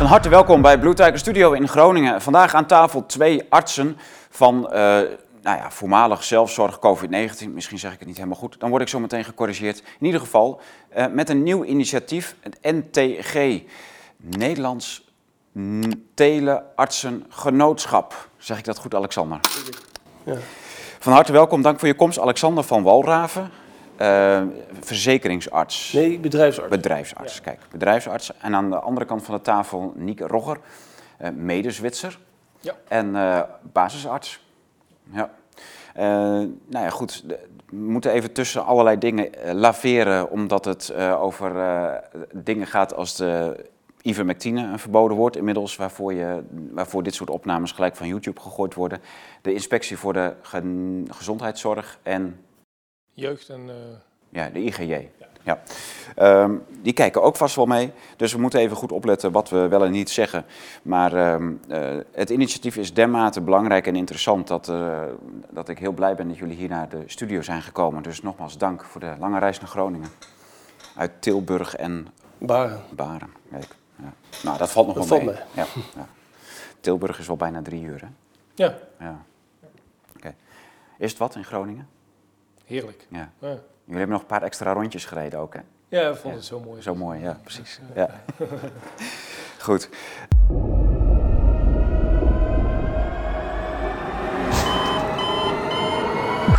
Van harte welkom bij Blue Tiger Studio in Groningen. Vandaag aan tafel twee artsen van uh, nou ja, voormalig zelfzorg COVID-19. Misschien zeg ik het niet helemaal goed. Dan word ik zo meteen gecorrigeerd. In ieder geval uh, met een nieuw initiatief, het NTG, Nederlands Teleartsengenootschap. Zeg ik dat goed, Alexander? Ja. Van harte welkom, dank voor je komst. Alexander van Walraven, uh, verzekeringsarts. Nee, bedrijfsarts. Bedrijfsarts, kijk, bedrijfsarts. En aan de andere kant van de tafel Niek Rogger, uh, mede-Zwitser. Ja. En uh, basisarts. Ja. nou ja, goed. We moeten even tussen allerlei dingen laveren, omdat het over dingen gaat als de ivermectine, een verboden woord inmiddels, waarvoor, je, waarvoor dit soort opnames gelijk van YouTube gegooid worden. De inspectie voor de gezondheidszorg en Jeugd en... Uh... Ja, de IGJ. Ja. ja. Um, die kijken ook vast wel mee. Dus we moeten even goed opletten wat we wel en niet zeggen. Maar um, uh, het initiatief is dermate belangrijk en interessant dat, uh, dat ik heel blij ben dat jullie hier naar de studio zijn gekomen. Dus nogmaals dank voor de lange reis naar Groningen. Uit Tilburg en Baren. Baren, kijk. Ja. Nou, dat valt nog dat wel mee. Ja, ja. Tilburg is wel bijna drie uur, hè? Ja. ja. Okay. Is het wat in Groningen? Heerlijk. Ja. ja. Jullie hebben nog een paar extra rondjes gereden ook, hè? Ja, ik vond het zo mooi. Zo mooi, ja, precies. Ja. Goed.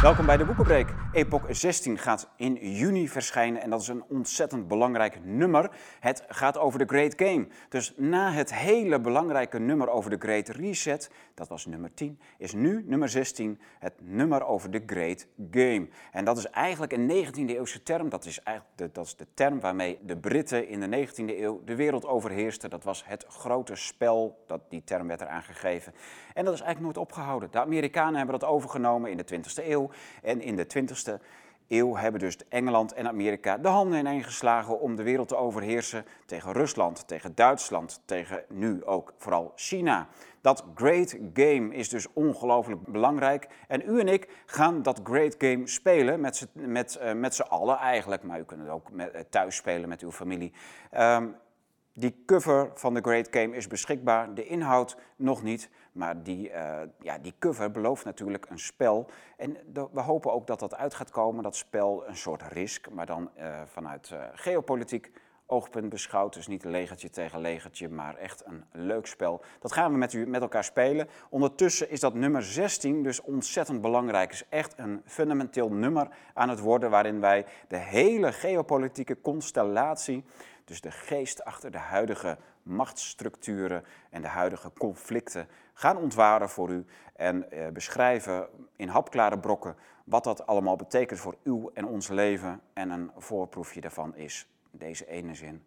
Welkom bij de Boekenbreek. Epoch 16 gaat in juni verschijnen en dat is een ontzettend belangrijk nummer. Het gaat over de Great Game. Dus na het hele belangrijke nummer over de Great Reset, dat was nummer 10, is nu nummer 16 het nummer over de Great Game. En dat is eigenlijk een 19e eeuwse term. Dat is eigenlijk de, dat is de term waarmee de Britten in de 19e eeuw de wereld overheersten. Dat was het grote spel, dat, die term werd eraan gegeven. En dat is eigenlijk nooit opgehouden. De Amerikanen hebben dat overgenomen in de 20e eeuw. En in de 20e eeuw hebben dus Engeland en Amerika de handen ineen geslagen om de wereld te overheersen tegen Rusland, tegen Duitsland, tegen nu ook vooral China. Dat great game is dus ongelooflijk belangrijk. En u en ik gaan dat great game spelen met z'n met, uh, met allen eigenlijk. Maar u kunt het ook uh, thuis spelen met uw familie. Um, die cover van de Great Game is beschikbaar, de inhoud nog niet, maar die, uh, ja, die cover belooft natuurlijk een spel. En we hopen ook dat dat uit gaat komen, dat spel een soort risk, maar dan uh, vanuit uh, geopolitiek oogpunt beschouwd. Dus niet legertje tegen legertje, maar echt een leuk spel. Dat gaan we met u met elkaar spelen. Ondertussen is dat nummer 16 dus ontzettend belangrijk. Is echt een fundamenteel nummer aan het worden waarin wij de hele geopolitieke constellatie dus de geest achter de huidige machtsstructuren en de huidige conflicten gaan ontwaren voor u en eh, beschrijven in hapklare brokken wat dat allemaal betekent voor uw en ons leven. En een voorproefje daarvan is deze ene zin.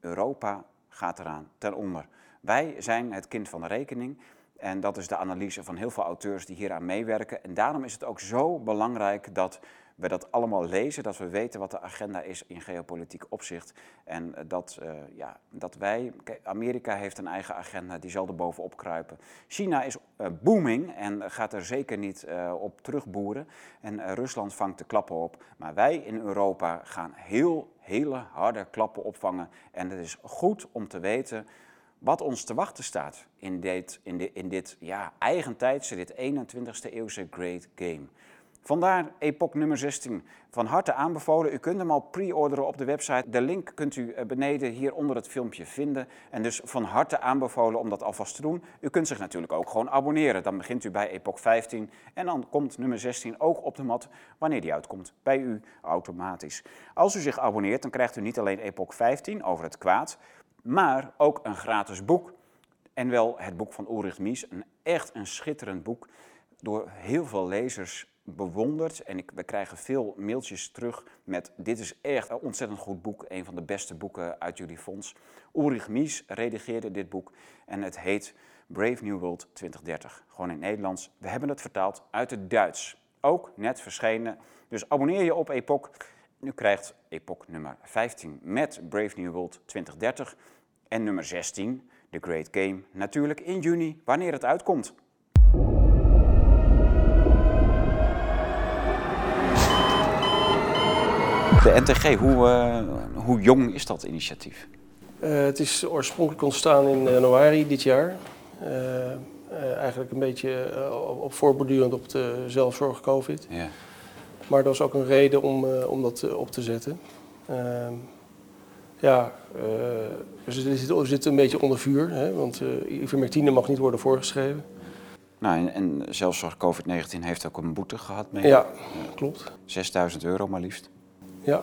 Europa gaat eraan ten onder. Wij zijn het kind van de rekening. En dat is de analyse van heel veel auteurs die hieraan meewerken. En daarom is het ook zo belangrijk dat we dat allemaal lezen, dat we weten wat de agenda is in geopolitiek opzicht. En dat, uh, ja, dat wij, Amerika heeft een eigen agenda, die zal er bovenop kruipen. China is uh, booming en gaat er zeker niet op terugboeren. En Rusland vangt de klappen op. Maar wij in Europa gaan heel, hele harde klappen opvangen. En het is goed om te weten wat ons te wachten staat in dit, in dit, in dit ja, dit 21ste eeuwse great game. Vandaar Epoch nummer 16. Van harte aanbevolen. U kunt hem al pre-orderen op de website. De link kunt u eh, beneden hier onder het filmpje vinden. En dus van harte aanbevolen om dat alvast te doen. U kunt zich natuurlijk ook gewoon abonneren. Dan begint u bij Epoch 15 en dan komt nummer 16 ook op de mat wanneer die uitkomt. Bij u automatisch. Als u zich abonneert, dan krijgt u niet alleen Epoch 15 over het kwaad, maar ook een gratis boek. En wel het boek van Ulrich Mies. Een echt een schitterend boek. Door heel veel lezers bewonderd. En ik, we krijgen veel mailtjes terug met dit is echt een ontzettend goed boek. Een van de beste boeken uit jullie fonds. Ulrich Mies redigeerde dit boek en het heet Brave New World 2030. Gewoon in Nederlands. We hebben het vertaald uit het Duits. Ook net verschenen. Dus abonneer je op Epoch. Nu krijgt Epoch nummer 15 met Brave New World 2030. En nummer 16, The Great Game, natuurlijk in juni, wanneer het uitkomt. De NTG, hoe, uh, hoe jong is dat initiatief? Uh, het is oorspronkelijk ontstaan in januari dit jaar. Uh, eigenlijk een beetje op voorbordurend op de zelfzorg COVID. Ja. Maar dat was ook een reden om, om dat op te zetten. Ehm, ja, we zitten, zitten een beetje onder vuur, hè, want ivermectine mag niet worden voorgeschreven. Nou, en, en zelfzorg COVID-19 heeft ook een boete gehad. Mee. Ja, klopt. 6000 euro maar liefst. Ja.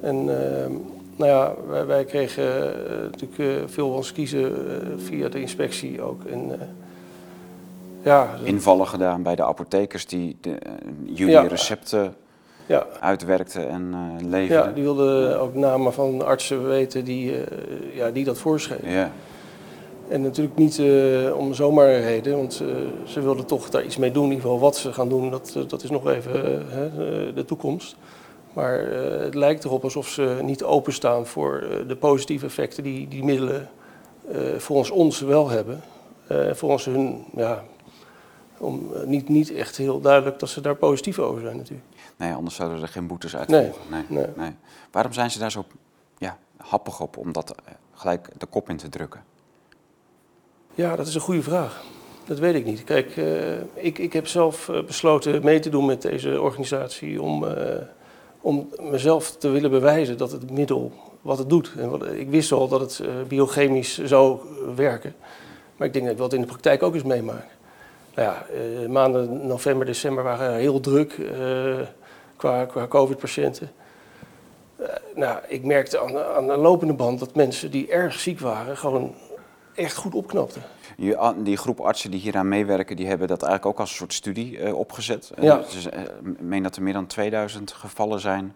En uh, nou ja, wij, wij kregen uh, natuurlijk uh, veel van ons kiezen eh, via de inspectie ook. En, ja, Invallen gedaan bij de apothekers die de, jullie recepten ja. uitwerkten en leverden. Ja, die wilden ook namen van artsen weten die, ja, die dat voorschreven. Ja. En natuurlijk niet uh, om zomaar een reden, want uh, ze wilden toch daar iets mee doen. In ieder geval wat ze gaan doen, dat, dat is nog even uh, de toekomst. Maar het lijkt erop alsof ze niet openstaan voor de positieve effecten die die middelen volgens ons wel hebben. volgens hun, ja, om, niet, niet echt heel duidelijk dat ze daar positief over zijn natuurlijk. Nee, anders zouden er geen boetes uitvoeren. Nee, nee, nee. Waarom zijn ze daar zo ja, happig op om dat gelijk de kop in te drukken? Ja, dat is een goede vraag. Dat weet ik niet. Kijk, uh, ik, ik heb zelf eh, besloten mee te doen met deze organisatie om, uh, om mezelf te willen bewijzen dat het middel wat het doet. En ik wist al dat het biochemisch zou werken. Maar ik denk dat ik dat in de praktijk ook eens meemaak. Nou ja, maanden november, december waren heel druk qua, qua COVID-patiënten. nou, ik merkte aan, aan de lopende band dat mensen die erg ziek waren, gewoon echt goed opknapte. Die groep artsen die hieraan meewerken, die hebben dat eigenlijk ook als een soort studie uh, opgezet. Ja. Dus, uh, ik meen dat er meer dan 2000 gevallen zijn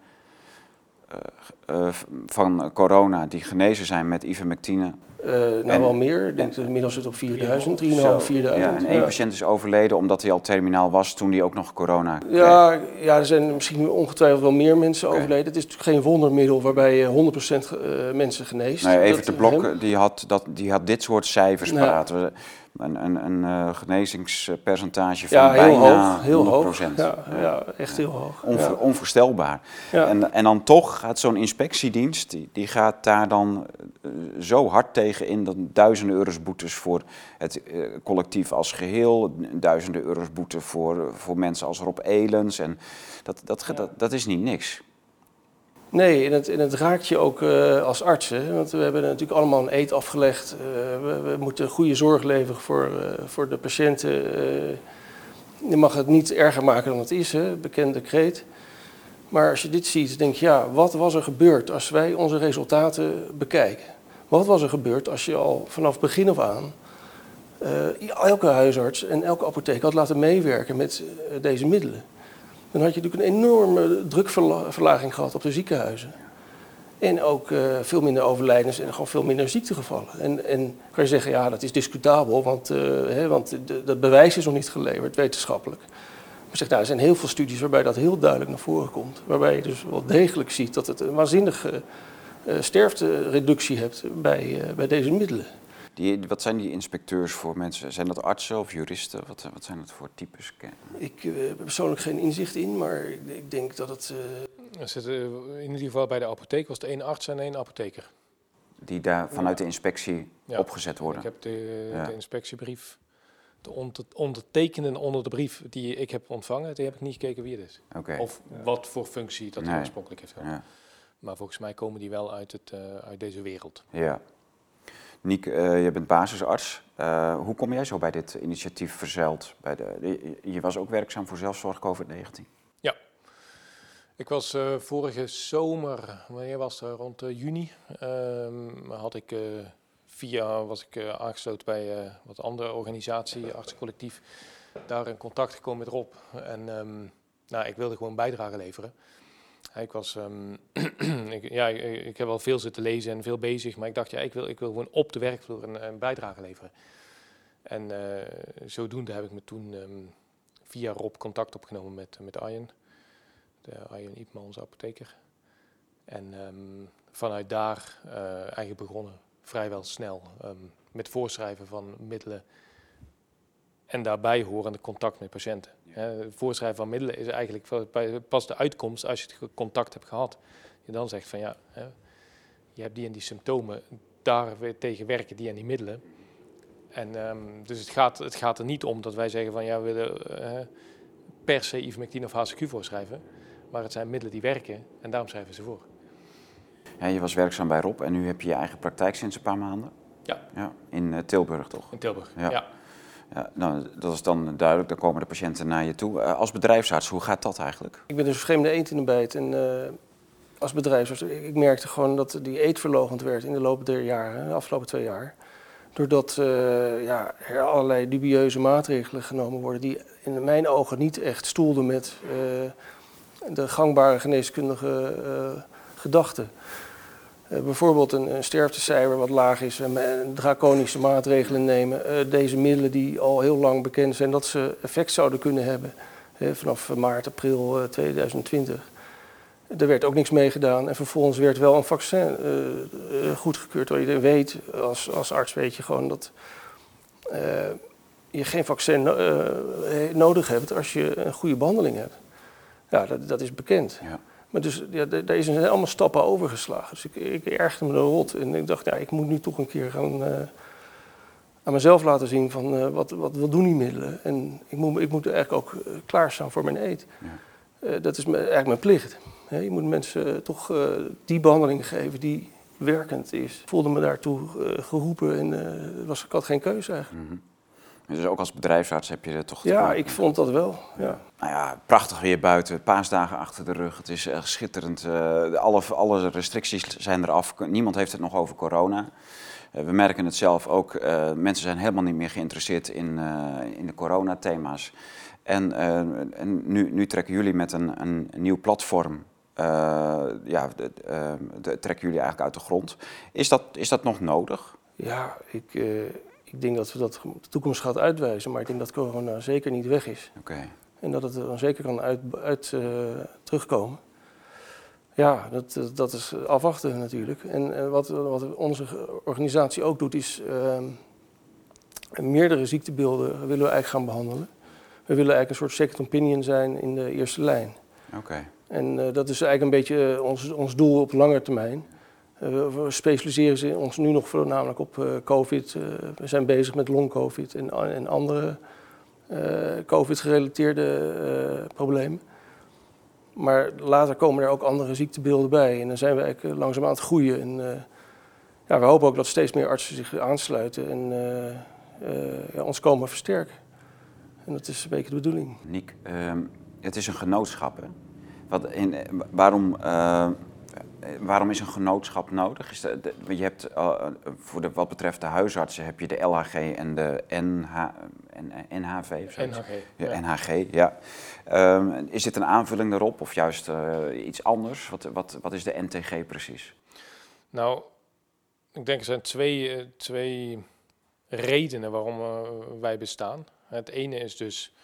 uh, van corona die genezen zijn met ivermectine. Uh, nou, en, wel meer. Ik denk dat inmiddels zit op 4000, 3,5, 4000. Ja, en één patiënt is overleden omdat hij al terminaal was toen hij ook nog corona ja, Ja, er zijn misschien ongetwijfeld wel meer mensen overleden. Het is natuurlijk geen wondermiddel waarbij je 100% mensen geneest. Nee, even de Blok, die had, dat, die had dit soort cijfers ja. praten een, een, een uh, genezingspercentage van ja, heel bijna hoog, heel 100%. Hoog. Ja, ja, echt heel hoog. Onver, onvoorstelbaar. En, en dan toch gaat zo'n inspectiedienst, die, die gaat daar dan uh, zo hard tegen in dat duizenden euro's boetes voor het uh, collectief als geheel, duizenden euro's boete voor, voor mensen als Rob Elens. En dat, dat, dat, dat is niet niks. Nee, en het, en het raakt je ook uh, als arts. Hè? Want we hebben natuurlijk allemaal een eet afgelegd. Uh, we, we, moeten goede zorg leveren voor, uh, voor de patiënten. je mag het niet erger maken dan het is, hè? bekende kreet. Maar als je dit ziet, denk je, ja, wat was er gebeurd als wij onze resultaten bekijken? Wat was er gebeurd als je al vanaf begin af aan elke huisarts en elke apotheek had laten meewerken met deze middelen? dan had je natuurlijk een enorme drukverlaging gehad op de ziekenhuizen. En ook uh, veel minder overlijdens en gewoon veel minder ziektegevallen. En, en kan je zeggen, ja, dat is discutabel, want, hè, want dat bewijs is nog niet geleverd, wetenschappelijk. Maar zeg, nou, er zijn heel veel studies waarbij dat heel duidelijk naar voren komt. Waarbij je dus wel degelijk ziet dat het een waanzinnige uh, sterftereductie hebt bij, bij deze middelen. Die, wat zijn die inspecteurs voor mensen? Zijn dat artsen of juristen? Wat, wat zijn dat voor types? Ik uh, heb persoonlijk geen inzicht in, maar ik, ik denk dat het... Uh... Zit, in ieder geval bij de apotheek was het één arts en één apotheker. Die daar vanuit ja. de inspectie ja. opgezet worden? Ik heb de, ja. de inspectiebrief, de ondertekende onder de brief die ik heb ontvangen, die heb ik niet gekeken wie het is. Okay. Of wat voor functie dat hij oorspronkelijk heeft gehad. Maar volgens mij komen die wel uit, het, uit deze wereld. Ja. Niek, uh, je bent basisarts. Uh, hoe kom jij zo bij dit initiatief verzeild? Bij de, je was ook werkzaam voor zelfzorg COVID-19. Ja, ik was uh, vorige zomer, wanneer was het? Rond juni, ehm, had ik via, was ik aangesloten bij wat andere organisatie, artsencollectief, daar in contact gekomen met Rob. En um, nou, ik wilde gewoon bijdrage leveren. Ik was, um, ik, ja, ik, ik, heb wel veel zitten lezen en veel bezig, maar ik dacht, ja, ik wil, ik wil gewoon op de werkvloer een, een bijdrage leveren. En uh, zodoende heb ik me toen um, via Rob contact opgenomen met, met Arjen, de Arjen Iepman, onze apotheker. En um, vanuit daar uh, eigenlijk begonnen, vrijwel snel, met voorschrijven van middelen en daarbij horende contact met patiënten. Ja. voorschrijven van middelen is eigenlijk pas de uitkomst als je het contact hebt gehad. Je dan zegt van ja, je hebt die en die symptomen, daar weer tegen werken die en die middelen. En ehm, dus het gaat, het gaat er niet om dat wij zeggen van ja, we willen eh, per se ivermectine of HCQ voorschrijven. Maar het zijn middelen die werken en daarom schrijven ze voor. Ja, je was werkzaam bij Rob en nu heb je je eigen praktijk sinds een paar maanden. Ja. ja in uh, Tilburg toch? In Tilburg, Ja. ja. Ja, nou, dat is dan duidelijk, dan komen de patiënten naar je toe. Eh, als bedrijfsarts, hoe gaat dat eigenlijk? Ik ben dus vreemde eend in de bijt. En eh, als bedrijfsarts, ik, merkte gewoon dat die eet verlogend werd in de loop der jaren, de afgelopen twee jaar. Doordat eh, ja, er allerlei dubieuze maatregelen genomen worden die in mijn ogen niet echt stoelden met de gangbare geneeskundige gedachten. Eh, bijvoorbeeld een, sterftecijfer wat laag is en, draconische maatregelen nemen. Eh, deze middelen die al heel lang bekend zijn dat ze effect zouden kunnen hebben vanaf maart, april eh, 2020. Er werd ook niks mee gedaan en vervolgens werd wel een vaccin eh, eh, goedgekeurd. Terwijl je weet, als, als arts weet je gewoon dat eh, je geen vaccin no- eh, nodig hebt als je een goede behandeling hebt. Ja, dat, dat is bekend. Ja. Maar dus ja, daar zijn allemaal stappen overgeslagen. Dus ik, ik ergerde me de rot en ik dacht, ja, ik moet nu toch een keer gaan eh, aan mezelf laten zien van eh, wat, wat, wat doen die middelen. En ik moet, ik moet eigenlijk ook eh, klaarstaan voor mijn eet. Ja. Dat is eigenlijk mijn plicht. Hè, je moet mensen toch die behandeling geven die werkend is. Ik voelde me daartoe geroepen en was, ik had geen keuze eigenlijk. Mhm. Dus ook als bedrijfsarts heb je er toch... Ja, ik vond dat wel. Ja. Nou ja, prachtig weer buiten, paasdagen achter de rug. Het is echt schitterend. Eh, alle, alle restricties zijn eraf. Niemand heeft het nog over corona. Eh, we merken het zelf ook. eh, mensen zijn helemaal niet meer geïnteresseerd in, in de coronathema's. En, en nu, nu trekken jullie met een, een, nieuw platform. ja, de, de- trekken jullie eigenlijk uit de grond. Is dat, is dat nog nodig? Ja, ik, ik denk dat we dat de toekomst gaat uitwijzen. Maar ik denk dat corona zeker niet weg is. Oké. En dat het er dan zeker kan uit, uit eh, terugkomen. Ja, dat, dat- dat is afwachten natuurlijk. En eh, wat, wat onze organisatie ook doet, is ehm, meerdere ziektebeelden willen we eigenlijk gaan behandelen. We willen eigenlijk een soort second opinion zijn in de eerste lijn. Oké. En eh, dat is eigenlijk een beetje eh, ons, ons doel op lange termijn. Eh, we, specialiseren ons nu nog voornamelijk op eh, COVID. Eh, we zijn bezig met long-COVID en, andere COVID-gerelateerde problemen. Maar later komen er ook andere ziektebeelden bij. En dan zijn we eigenlijk langzaam aan het groeien. En ja, we hopen ook dat steeds meer artsen zich aansluiten en ons komen versterken. En dat is een beetje de bedoeling. Niek, ehm, het is een genootschap. Wat in, waarom, waarom is een genootschap nodig? Is je hebt, eh, voor de, wat betreft de huisartsen heb je de LHG en de NH, eh, NHV of zoiets? NHG. Ja, ja. NHG, ja. Ehm, is dit een aanvulling daarop of juist eh, iets anders? Wat, wat, wat is de NTG precies? Nou, ik denk er zijn twee, twee redenen waarom wij bestaan. Het ene is dus,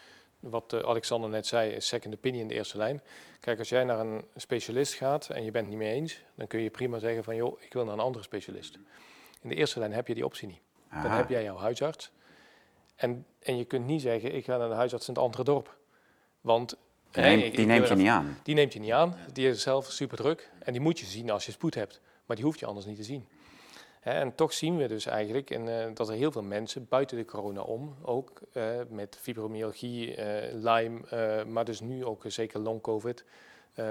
wat Alexander net zei, second opinion de eerste lijn. Kijk, als jij naar een specialist gaat en je bent het niet mee eens, dan kun je prima zeggen van, joh, ik wil naar een andere specialist. In de eerste lijn heb je die optie niet. Dan heb jij jouw huisarts. En, en je kunt niet zeggen, ik ga naar de huisarts in het andere dorp. Want Die, neemt- die je niet aan. die neemt je niet aan, die is zelf super druk en die moet je zien als je spoed hebt. Maar die hoeft je anders niet te zien. En toch zien we dus eigenlijk en, eh, dat er heel veel mensen buiten de corona om, ook eh, met fibromyalgie, eh, Lyme, maar dus nu ook zeker long-covid, eh,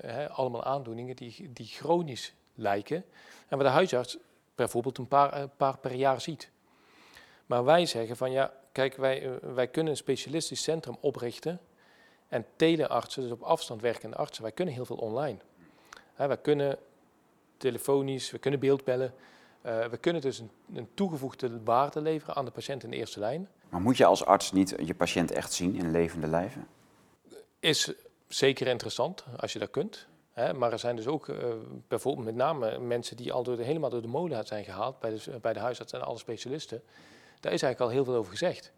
hè, allemaal aandoeningen die, die chronisch lijken. En waar de huisarts bijvoorbeeld een paar, paar per jaar ziet. Maar wij zeggen van ja, kijk, wij, wij kunnen een specialistisch centrum oprichten en teleartsen, dus op afstand werkende artsen, wij kunnen heel veel online. Hè, wij kunnen telefonisch, we kunnen beeldbellen. Eh, we kunnen dus een, een toegevoegde waarde leveren aan de patiënt in de eerste lijn. Maar moet je als arts niet je patiënt echt zien in levende lijven? Is zeker interessant als je dat kunt. Hè, maar er zijn dus ook eh, bijvoorbeeld met name mensen die al door de, helemaal door de molen zijn gehaald bij de, bij de huisarts en alle specialisten. Daar is eigenlijk al heel veel over gezegd.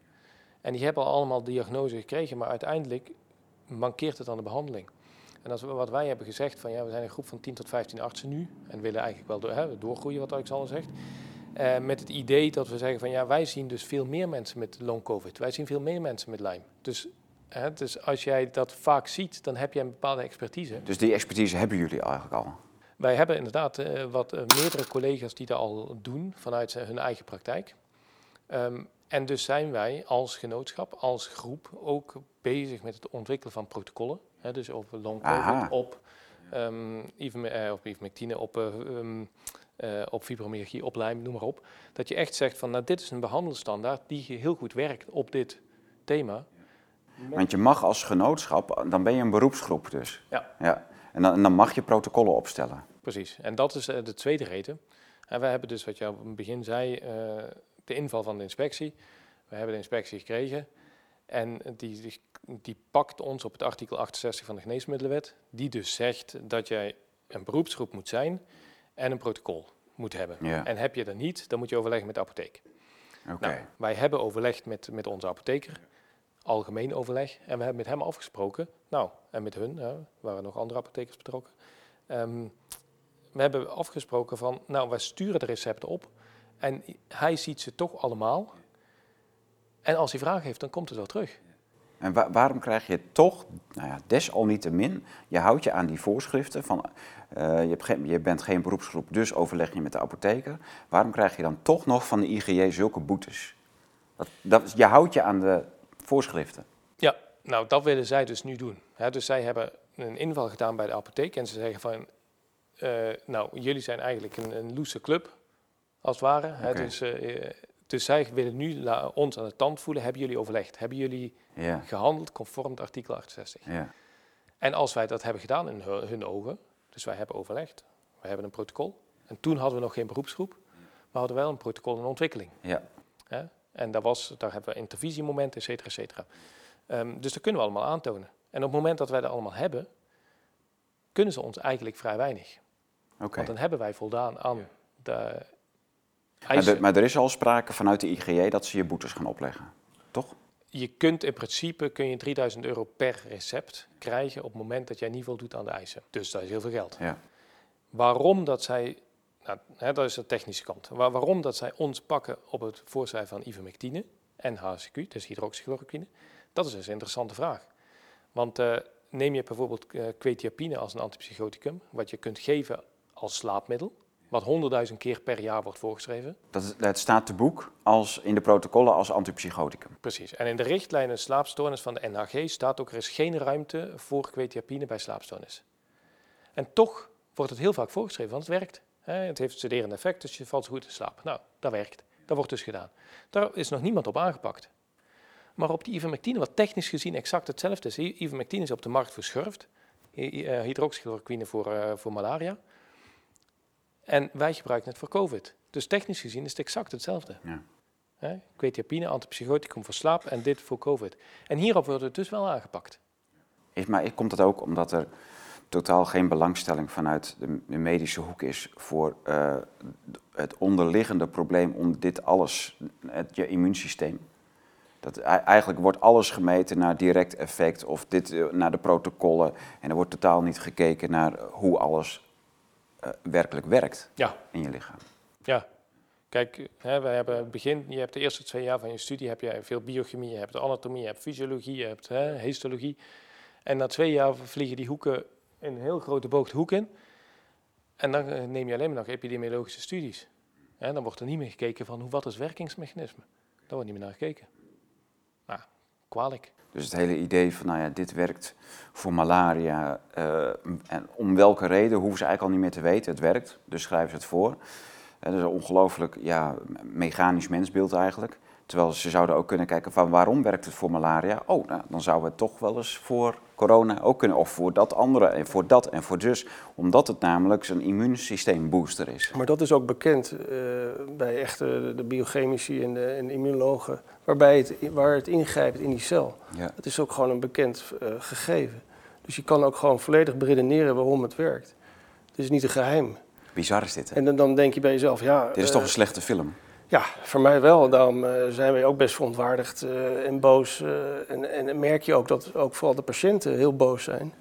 En die hebben al allemaal diagnose gekregen, maar uiteindelijk mankeert het aan de behandeling. En dat is wat wij hebben gezegd, van ja, we zijn een groep van 10 tot 15 artsen nu en willen eigenlijk wel door, hè, doorgroeien, wat Alexander zegt. Eh, met het idee dat we zeggen van ja, wij zien dus veel meer mensen met long covid. Wij zien veel meer mensen met Lyme. Dus, hè, dus als jij dat vaak ziet, dan heb jij een bepaalde expertise. Dus die expertise hebben jullie eigenlijk al. Wij hebben inderdaad uh, wat uh, meerdere collega's die dat al doen vanuit hun eigen praktijk. Um, en dus zijn wij als genootschap, als groep ook bezig met het ontwikkelen van protocollen. Hè, dus over long COVID, op, um, op ivermectine, op, um, op fibromyalgie, op Lyme, noem maar op. Dat je echt zegt van nou, dit is een behandelstandaard die heel goed werkt op dit thema. Want je mag als genootschap, dan ben je een beroepsgroep dus. Ja. ja. En, dan, en dan mag je protocollen opstellen. Precies. En dat is de tweede reden. En wij hebben dus, wat je op het begin zei, de inval van de inspectie. We hebben de inspectie gekregen en die, die, pakt ons op het artikel 68 van de geneesmiddelenwet, die dus zegt dat jij een beroepsgroep moet zijn en een protocol moet hebben. En heb je dat niet, dan moet je overleggen met de apotheek. Okay. Nou, wij hebben overlegd met, met onze apotheker, algemeen overleg, en we hebben met hem afgesproken, nou, en met hun, er waren nog andere apothekers betrokken, ehm, we hebben afgesproken van, nou, wij sturen de recepten op en hij ziet ze toch allemaal. En als hij vragen heeft, dan komt het wel terug. En waarom krijg je toch, nou ja, desalniettemin, je houdt je aan die voorschriften van uh, je, geen, je, bent geen beroepsgroep, dus overleg je met de apotheker. Waarom krijg je dan toch nog van de IGJ zulke boetes? Dat, dat, je houdt je aan de voorschriften. Ja, nou dat willen zij dus nu doen. dus zij hebben een inval gedaan bij de apotheek en ze zeggen van, uh, nou jullie zijn eigenlijk een, een loose club, als het ware. dus, uh, dus zij willen nu ons aan de tand voelen. Hebben jullie overlegd? Hebben jullie ja. gehandeld conform het artikel 68? Ja. En als wij dat hebben gedaan in hun, ogen, dus wij hebben overlegd, wij hebben een protocol. En toen hadden we nog geen beroepsgroep, maar hadden wel een protocol in ontwikkeling. Ja. En daar, was, daar hebben we intervisiemomenten, et cetera, et cetera. Um, dus dat kunnen we allemaal aantonen. En op het moment dat wij dat allemaal hebben, kunnen ze ons eigenlijk vrij weinig. Okay. Want dan hebben wij voldaan aan de maar, maar, er is al sprake vanuit de IGJ dat ze je boetes gaan opleggen, toch? Je kunt in principe kun je 3000 euro per recept krijgen op het moment dat jij niet voldoet aan de eisen. Dus dat is heel veel geld. Ja. Waarom dat zij, nou, hè, dat is de technische kant. Waar, waarom dat zij ons pakken op het voorschrijven van ivermectine en HCQ, dus hydroxychloroquine, dat is dus een interessante vraag. Want uh, neem je bijvoorbeeld uh, quetiapine als een antipsychoticum, wat je kunt geven als slaapmiddel, wat honderdduizend keer per jaar wordt voorgeschreven. Dat, het staat te boek als in de protocollen als antipsychoticum. Precies. En in de richtlijnen slaapstoornis van de NHG staat ook er is geen ruimte voor quetiapine bij slaapstoornis. En toch wordt het heel vaak voorgeschreven, want het werkt. Het heeft studerende effect, dus je valt goed in slaap. Nou, dat werkt. Dat wordt dus gedaan. Daar is nog niemand op aangepakt. Maar op die ivermectine, wat technisch gezien exact hetzelfde is. Ivermectine is op de markt voor schurft. Eh, hydroxychloroquine voor, uh, voor malaria. En wij gebruiken het voor COVID. Dus technisch gezien is het exact hetzelfde. Ja. He? Quetiapine, antipsychoticum voor slaap en dit voor COVID. En hierop wordt het dus wel aangepakt. Is, maar komt dat ook omdat er totaal geen belangstelling vanuit de, de medische hoek is voor uh, het onderliggende probleem om dit alles, het, je immuunsysteem? Dat, eigenlijk wordt alles gemeten naar direct effect of dit, uh, naar de protocollen. En er wordt totaal niet gekeken naar hoe alles uh, werkelijk werkt ja. in je lichaam. Ja, kijk, hè, we hebben het begin, je hebt de eerste twee jaar van je studie heb je veel biochemie, je hebt anatomie, je hebt fysiologie, je hebt hè, histologie. En na twee jaar vliegen die hoeken in een heel grote boog de hoek in. En dan eh, neem je alleen maar nog epidemiologische studies. En dan wordt er niet meer gekeken van hoe, wat is werkingsmechanisme. Daar wordt niet meer naar gekeken. Nou, kwalijk. Dus het hele idee van, nou ja, dit werkt voor malaria. Uh, en om welke reden hoeven ze eigenlijk al niet meer te weten. Het werkt, dus schrijven ze het voor. dat is een ongelooflijk ja, mechanisch mensbeeld eigenlijk. Terwijl ze zouden ook kunnen kijken van waarom werkt het voor malaria? Oh, nou, dan zouden we het toch wel eens voor corona ook kunnen. Of voor dat andere en voor dat en voor dus. Omdat het namelijk zijn immuunsysteembooster is. Maar dat is ook bekend uh, bij echte de biochemici en de, en immunologen. Waarbij het, waar het ingrijpt in die cel. Ja. Dat is ook gewoon een bekend uh, gegeven. Dus je kan ook gewoon volledig beredeneren waarom het werkt. Het is niet een geheim. Bizar is dit, hè? En dan, dan denk je bij jezelf, ja... Dit is uh, toch een slechte film? Ja, voor mij wel. Daarom uh, zijn wij ook best verontwaardigd uh, en boos. Uh, en, en merk je ook dat ook vooral de patiënten heel boos zijn.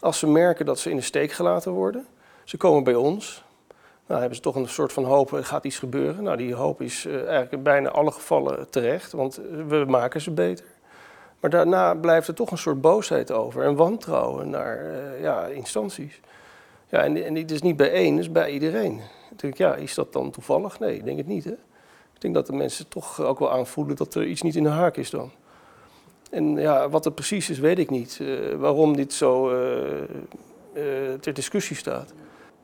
Als ze merken dat ze in de steek gelaten worden. Ze komen bij ons. Nou hebben ze toch een soort van hoop, er gaat iets gebeuren. Nou, die hoop is eigenlijk in bijna alle gevallen terecht, want we maken ze beter. Maar daarna blijft er toch een soort boosheid over en wantrouwen naar ja, instanties. Ja, en, en het is niet bij één, het is bij iedereen. Denk, ja, is dat dan toevallig? Nee, ik denk het niet. Hè? Ik denk dat de mensen toch ook wel aanvoelen dat er iets niet in de haak is dan. En ja, wat het precies is, weet ik niet. Uh, waarom dit zo uh, uh, ter discussie staat.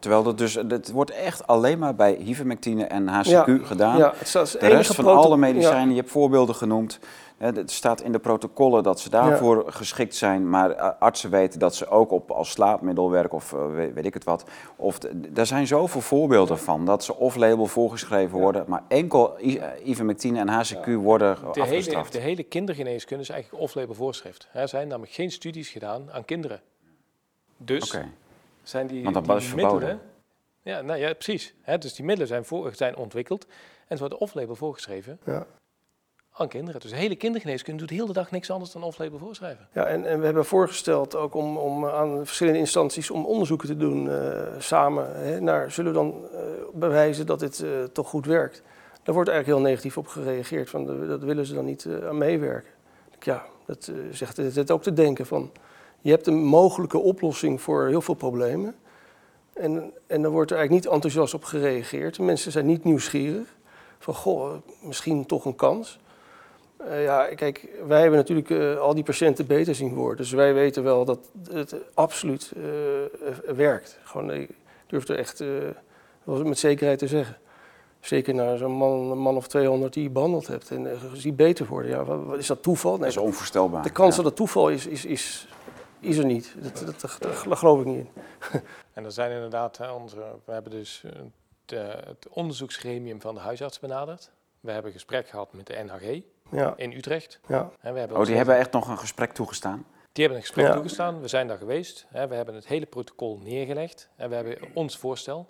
Terwijl het dus, het wordt echt alleen maar bij ivermectine en HCQ gedaan. Ja, het staat de rest van alle medicijnen, je hebt voorbeelden genoemd. Het staat in de protocollen dat ze daarvoor geschikt zijn, maar artsen weten dat ze ook op als slaapmiddel werken of weet, weet ik het wat. Of er zijn zoveel voorbeelden van dat ze off-label voorgeschreven worden, maar enkel ivermectine en HCQ worden de afgestraft. Hele, de hele kindergeneeskunde is eigenlijk off-label voorschrift. Er zijn namelijk geen studies gedaan aan kinderen. Dus Oké. Zijn die, Want dat die is verboden. middelen... Ja, nou ja, precies. Hè, dus die middelen zijn, voor, zijn ontwikkeld en ze worden off-label voorgeschreven Ja. aan kinderen. Dus de hele kindergeneeskunde doet de hele dag niks anders dan off-label voorschrijven. Ja, en, en we hebben voorgesteld ook om, om aan verschillende instanties om onderzoeken te doen eh, samen. Hè, naar, zullen we dan eh, bewijzen dat dit eh, toch goed werkt? Daar wordt eigenlijk heel negatief op gereageerd. Van, de- dat willen ze dan niet eh, aan meewerken. Ja, dat zegt het, het ook te denken van... Je hebt een mogelijke oplossing voor heel veel problemen. En, en dan wordt er eigenlijk niet enthousiast op gereageerd. Mensen zijn niet nieuwsgierig. Van, goh, misschien toch een kans. Eh, ja, kijk, wij hebben natuurlijk eh, al die patiënten beter zien worden. Dus wij weten wel dat het absoluut eh, werkt. Gewoon, ik durf er echt met zekerheid te zeggen. Zeker naar zo'n man, man of 200 die je behandeld hebt en ziet beter worden. Ja, wat, wat- is dat toeval? Dat Nee, is onvoorstelbaar. de kans Ja. dat het toeval is, is, is, is er niet. Dat, dat, geloof ik niet in. En er zijn inderdaad, hè, onze, we hebben dus eh, de, het onderzoeksgremium van de huisarts benaderd. We hebben gesprek gehad met de NHG Ja, in Utrecht. ja, En we hebben Oh, die hebben echt nog een gesprek toegestaan? Die hebben een gesprek Ja. toegestaan. We zijn daar geweest. Hè. We hebben het hele protocol neergelegd. En we hebben ons voorstel,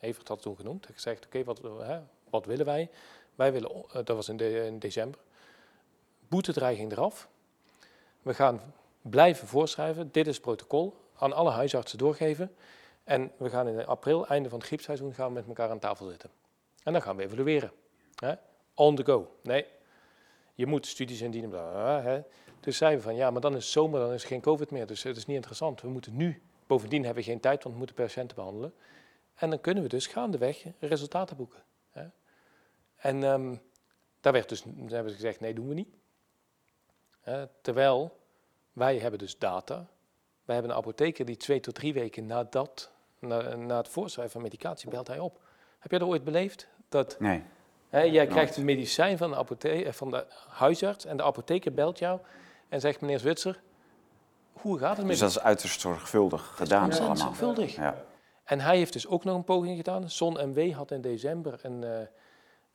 Evert had het toen genoemd, gezegd, oké, wat, hè, wat willen wij? Wij willen, eh, dat was in, de, in december, boetedreiging eraf. We gaan blijven voorschrijven, dit is het protocol, aan alle huisartsen doorgeven. En we gaan in april, einde van het griepseizoen, gaan we met elkaar aan tafel zitten. En dan gaan we evalueren. On the go. Nee, je moet studies indienen. Bla, hè. Dus zeiden we van ja, maar dan is zomer, dan is er geen COVID meer. Dus het is niet interessant. We moeten nu, bovendien hebben we geen tijd, want we moeten patiënten behandelen. En dan kunnen we dus gaandeweg resultaten boeken. En ehm, daar werd dus, hebben ze gezegd, nee, doen we niet. Terwijl wij hebben dus data. Wij hebben een apotheker die twee tot drie weken nadat, na, na het voorschrijven van medicatie, belt hij op. Heb jij dat ooit beleefd? Dat Nee. Hè, jij krijgt een medicijn van de, apothe- eh, van de huisarts en de apotheker belt jou en zegt meneer Zwitser, hoe gaat het met Dus dat is uiterst zorgvuldig gedaan ontzettend allemaal. zorgvuldig. Ja. En hij heeft dus ook nog een poging gedaan. Zon MW had in december een, eh,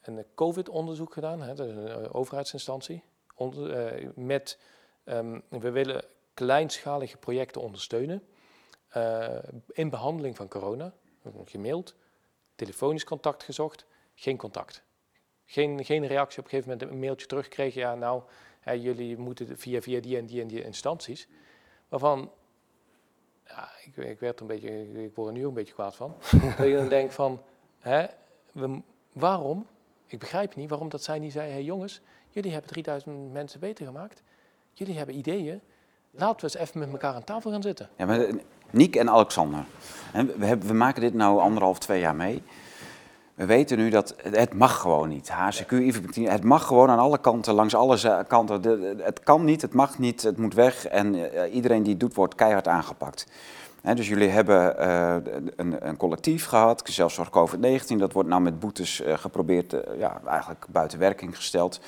een COVID-onderzoek gedaan, hè, dat is een eh, overheidsinstantie, onder, met ehm, we willen kleinschalige projecten ondersteunen eh, in behandeling van corona. Gemaild, telefonisch contact gezocht, geen contact. Geen, geen reactie op een gegeven moment een mailtje terugkregen. Ja, nou, hè, jullie moeten via, via die en die en die instanties. Waarvan, ja, ik, ik werd er een beetje, ik word er nu een beetje kwaad van. dat je dan denkt van, hè, we, waarom? Ik begrijp niet waarom dat zij niet zei, hey jongens, jullie hebben 3000 mensen beter gemaakt. Jullie hebben ideeën. Laten we eens even met elkaar aan tafel gaan zitten. Ja, maar, eh, Niek en Alexander, we, maken dit nou anderhalf, twee jaar mee. We weten nu dat het, mag gewoon niet. HCQ, het mag gewoon aan alle kanten, langs alle kanten. Het kan niet, het mag niet, het moet weg. En eh, iedereen die het doet, wordt keihard aangepakt. Dus jullie hebben eh, een, collectief gehad, zelfzorg COVID-19. Dat wordt nou met boetes geprobeerd, ja, eigenlijk buiten werking gesteld.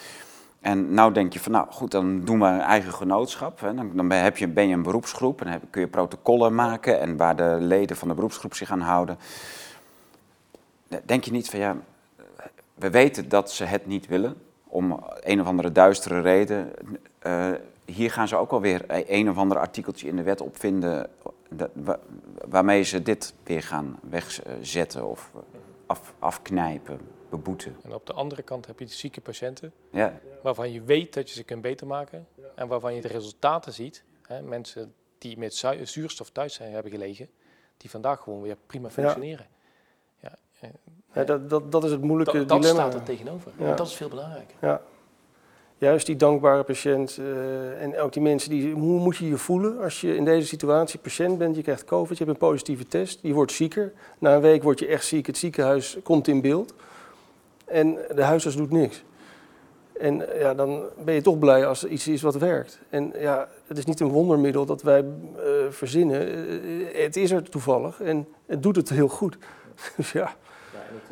En nou denk je van, nou goed, dan doen we een eigen genootschap. Hè. Dan, heb je, ben je een beroepsgroep en heb- kun je protocollen maken en waar de leden van de beroepsgroep zich aan houden. Denk je niet van, ja, we weten dat ze het niet willen, om een of andere duistere reden. Eh, hier gaan ze ook alweer een of ander artikeltje in de wet opvinden waarmee ze dit weer gaan wegzetten of af, afknijpen, beboeten. En op de andere kant heb je de zieke patiënten, Ja, waarvan je weet dat je ze kunt beter maken. En waarvan je de resultaten ziet. Hè, mensen die met zu- zuurstof thuis zijn hebben gelegen, die vandaag gewoon weer prima functioneren. Ja. Ja, dat, dat, dat is het moeilijke dat, dat dilemma. staat er tegenover. Ja. En dat is veel belangrijker. Ja. juist die dankbare patiënt eh, en ook die mensen die, hoe moet je je voelen als je in deze situatie patiënt bent, je krijgt COVID, je hebt een positieve test, je wordt zieker. Na een week word je echt ziek, het ziekenhuis komt in beeld en de huisarts doet niks. En ja, dan ben je toch blij als er iets is wat werkt. En ja, het is niet een wondermiddel dat wij uh, verzinnen. Uh, het is er toevallig en het doet het heel goed. dus ja,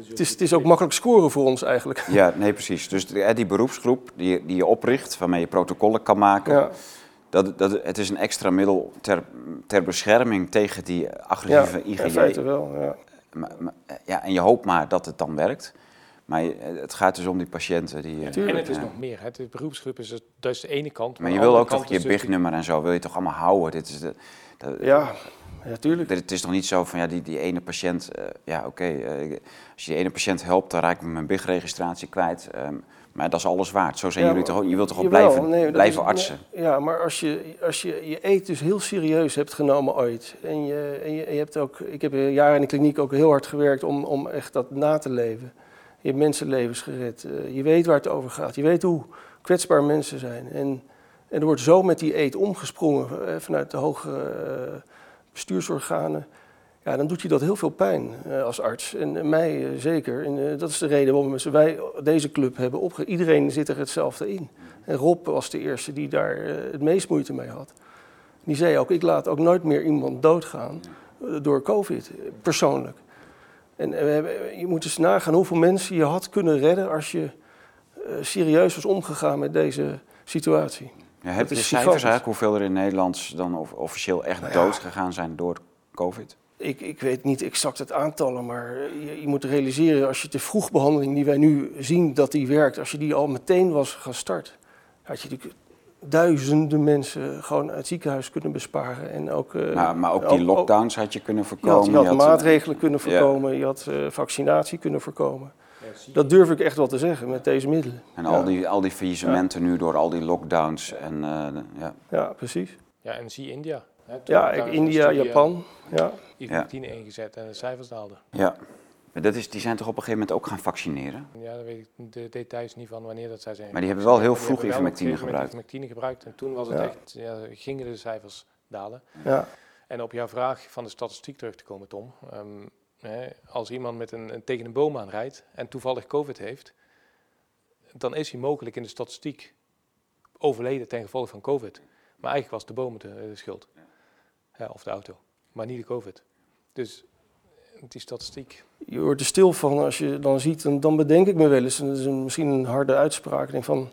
het is, het is ook makkelijk scoren voor ons eigenlijk. Ja, nee, precies. Dus die, die beroepsgroep die, die je opricht, waarmee je protocollen kan maken... Ja. Dat, dat, het is een extra middel ter, ter bescherming tegen die agressieve ja, IgG. in feite wel, ja. Maar, maar, ja. En je hoopt maar dat het dan werkt. Maar het gaat dus om die patiënten. Die, ja, en het is nog meer. Het de beroepsgroep is, het, dat is de ene kant. Maar, maar je wil ook toch je bignummer en zo, wil je toch allemaal houden? Dit is de, ja, ja, tuurlijk. Het is toch niet zo van ja, die, die ene patiënt, uh, ja oké, okay, uh, als je die ene patiënt helpt, dan raak ik mijn BIG-registratie kwijt. Um, maar dat is alles waard. Zo zijn ja, jullie toch Je wilt toch wel blijven, nee, blijven is, artsen? Nee, ja, maar als je, als je je eet dus heel serieus hebt genomen ooit. En je, en je, en je hebt ook, ik heb een jaar in de kliniek ook heel hard gewerkt om, om echt dat na te leven. Je hebt mensenlevens gered. Uh, je weet waar het over gaat. Je weet hoe kwetsbaar mensen zijn. En, er wordt zo met die eet omgesprongen vanuit de hoge bestuursorganen, ja, dan doet je dat heel veel pijn als arts. En mij zeker. Dat is de reden waarom wij deze club hebben opge... Iedereen zit er hetzelfde in. En Rob was de eerste die daar het meest moeite mee had. Die zei ook, ik laat ook nooit meer iemand doodgaan door COVID, persoonlijk. En je moet eens nagaan hoeveel mensen je had kunnen redden als je serieus was omgegaan met deze situatie. Ja, heb je cijfers eigenlijk hoeveel er in Nederland dan officieel echt nou ja. dood gegaan zijn door COVID? Ik, ik weet niet exact het aantallen, maar je, je, moet realiseren als je de vroegbehandeling die wij nu zien dat die werkt, als je die al meteen was gestart, had je natuurlijk duizenden mensen gewoon uit het ziekenhuis kunnen besparen. En ook, uh, maar, maar ook die lockdowns had je kunnen voorkomen. Je had, je had, maatregelen kunnen voorkomen, ja. je had uh, vaccinatie kunnen voorkomen. Dat durf ik echt wel te zeggen met deze middelen. En al, die, al die faillissementen nu door al die lockdowns. En, uh, ja. ja, precies. Ja, en zie India. Hè, ja, India, Japan. Ja. Ivermectine ja. ingezet en de cijfers daalden. Ja. Dat is, die zijn toch op een gegeven moment ook gaan vaccineren? Ja, daar weet ik de details niet van wanneer dat zij zijn. Maar die hebben wel heel vroeg ivermectine gebruikt. Ivermectine gebruikt en toen was het ja. echt, ja, gingen de cijfers dalen. Ja. En op jouw vraag van de statistiek terug te komen, Tom. Um, als iemand met een, een, tegen een boom aanrijdt en toevallig COVID heeft, dan is hij mogelijk in de statistiek overleden ten gevolge van COVID. Maar eigenlijk was de boom de, de schuld. Ja, of de auto, maar niet de COVID. Dus die statistiek. Je wordt er stil van als je dan ziet, en dan bedenk ik me wel eens, en dat is een, misschien een harde uitspraak, denk van,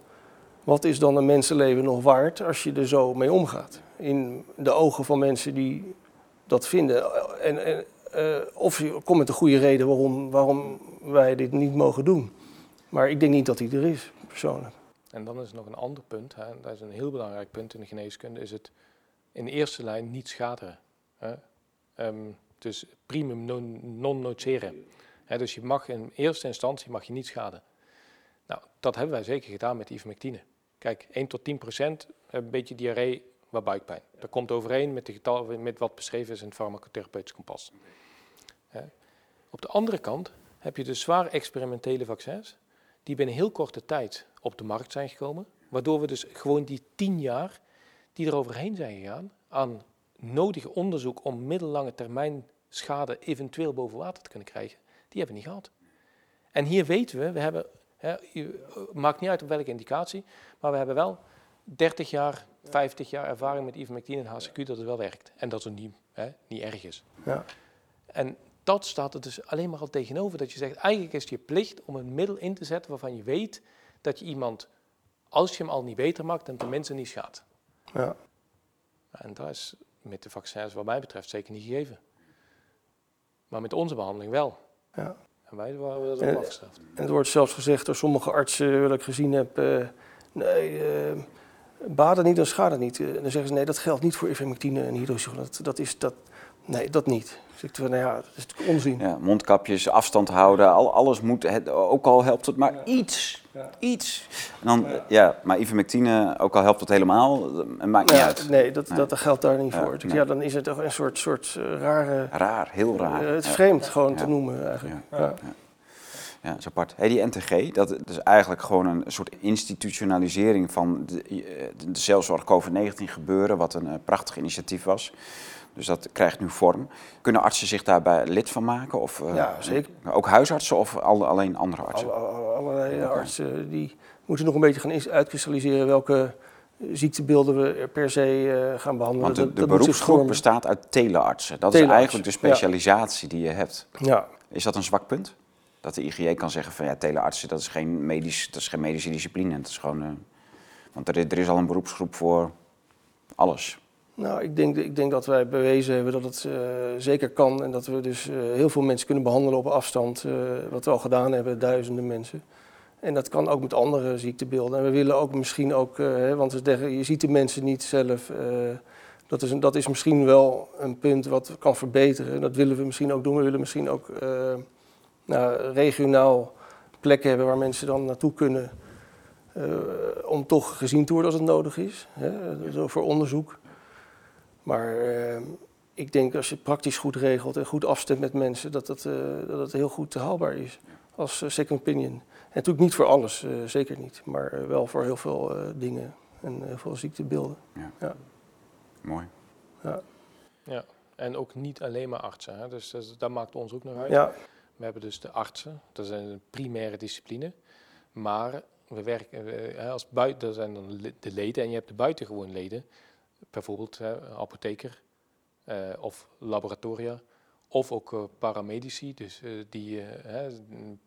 wat is dan een mensenleven nog waard als je er zo mee omgaat? In de ogen van mensen die dat vinden. En, en uh, of je komt met een goede reden waarom, waarom wij dit niet mogen doen. Maar ik denk niet dat die er is, persoonlijk. En dan is er nog een ander punt, hè. dat is een heel belangrijk punt in de geneeskunde, is het in eerste lijn niet schaderen. Hè. Um, dus primum non nocere. Hè, dus je mag in eerste instantie mag je niet schaden. Nou, dat hebben wij zeker gedaan met ivermectine. Kijk, 1 tot 10 procent, een beetje diarree, wat buikpijn. Dat komt overeen met, de getal, met wat beschreven is in het farmacotherapeutisch kompas. Op de andere kant heb je de zwaar experimentele vaccins, die binnen heel korte tijd op de markt zijn gekomen, waardoor we dus gewoon die tien jaar die er overheen zijn gegaan aan nodig onderzoek om middellange termijn schade eventueel boven water te kunnen krijgen, die hebben we niet gehad. En hier weten we, we hebben, hè, maakt niet uit op welke indicatie, maar we hebben wel 30 jaar, 50 jaar ervaring met ivermectine en HCQ dat het wel werkt. En dat het niet, hè, niet erg is. Ja. En dat staat er dus alleen maar al tegenover. Dat je zegt, eigenlijk is het je plicht om een middel in te zetten waarvan je weet dat je iemand, als je hem al niet beter maakt, dan tenminste niet schaadt. Ja. En dat is met de vaccins wat mij betreft zeker niet gegeven. Maar met onze behandeling wel. Ja. En wij waren dat ook afgestraft. En het wordt zelfs gezegd door sommige artsen, wat ik gezien heb, uh, nee, uh, baden niet, dan schade niet. En dan zeggen ze, nee, dat geldt niet voor ivermectine en hydroxychloroquine. Dat, dat is, dat, nee, dat niet. Dus ik dacht, nou ja, dat is natuurlijk onzin. Ja, mondkapjes, afstand houden, al, alles moet, het, ook al helpt het maar ja. iets. Ja. Iets. En dan, ja. maar ivermectine, ook al helpt het helemaal, het maakt niet uit. Nee, dat, nee. dat geldt daar niet voor. Dus ja, dan is het toch een soort, soort uh, rare... Raar, heel raar. Uh, het is vreemd gewoon te noemen eigenlijk. Ja. Ja, dat is apart. Hey, die NTG, dat is eigenlijk gewoon een soort institutionalisering van de, eh, de zelfzorg COVID-19 gebeuren, wat een uh, prachtig initiatief was. Dus dat krijgt nu vorm. Kunnen artsen zich daarbij lid van maken? Of, uh, ja, zeker. Ook huisartsen of al, alleen andere artsen? Alle, allerlei artsen die moeten nog een beetje gaan uitkristalliseren welke ziektebeelden we per se uh, gaan behandelen. Want de, de beroepsgroep bestaat uit teleartsen. Dat is eigenlijk de specialisatie die je hebt. Ja. Is dat een zwak punt? Dat de IGJ kan zeggen van ja, teleartsen dat is geen, medisch, dat is geen medische discipline. Het is gewoon, uh, want er, er is al een beroepsgroep voor alles. Nou, ik denk, ik denk dat wij bewezen hebben dat het uh, zeker kan en dat we dus uh, heel veel mensen kunnen behandelen op afstand, uh, wat we al gedaan hebben, duizenden mensen. En dat kan ook met andere ziektebeelden. En we willen ook misschien ook, want we zeggen, je ziet de mensen niet zelf. dat, is, dat is misschien wel een punt wat kan verbeteren. Dat willen we misschien ook doen. We willen misschien ook nou, regionaal plekken hebben waar mensen dan naartoe kunnen. om toch gezien te worden als het nodig is, hè, voor onderzoek. Maar uh, ik denk als je het praktisch goed regelt en goed afstemt met mensen, dat het, uh, dat het heel goed haalbaar is als uh, second opinion. En natuurlijk niet voor alles, zeker niet, maar wel voor heel veel dingen en heel veel ziektebeelden. Ja. ja. Mooi. Ja. ja, en ook niet alleen maar artsen, hè? Dus, dat maakt ons ook nog uit. Ja. We hebben dus de artsen, dat is een primaire discipline, maar we werken als buiten, dat zijn dan de leden en je hebt de buitengewoon leden bijvoorbeeld apotheker uh, of laboratoria, of ook uh, paramedici, dus die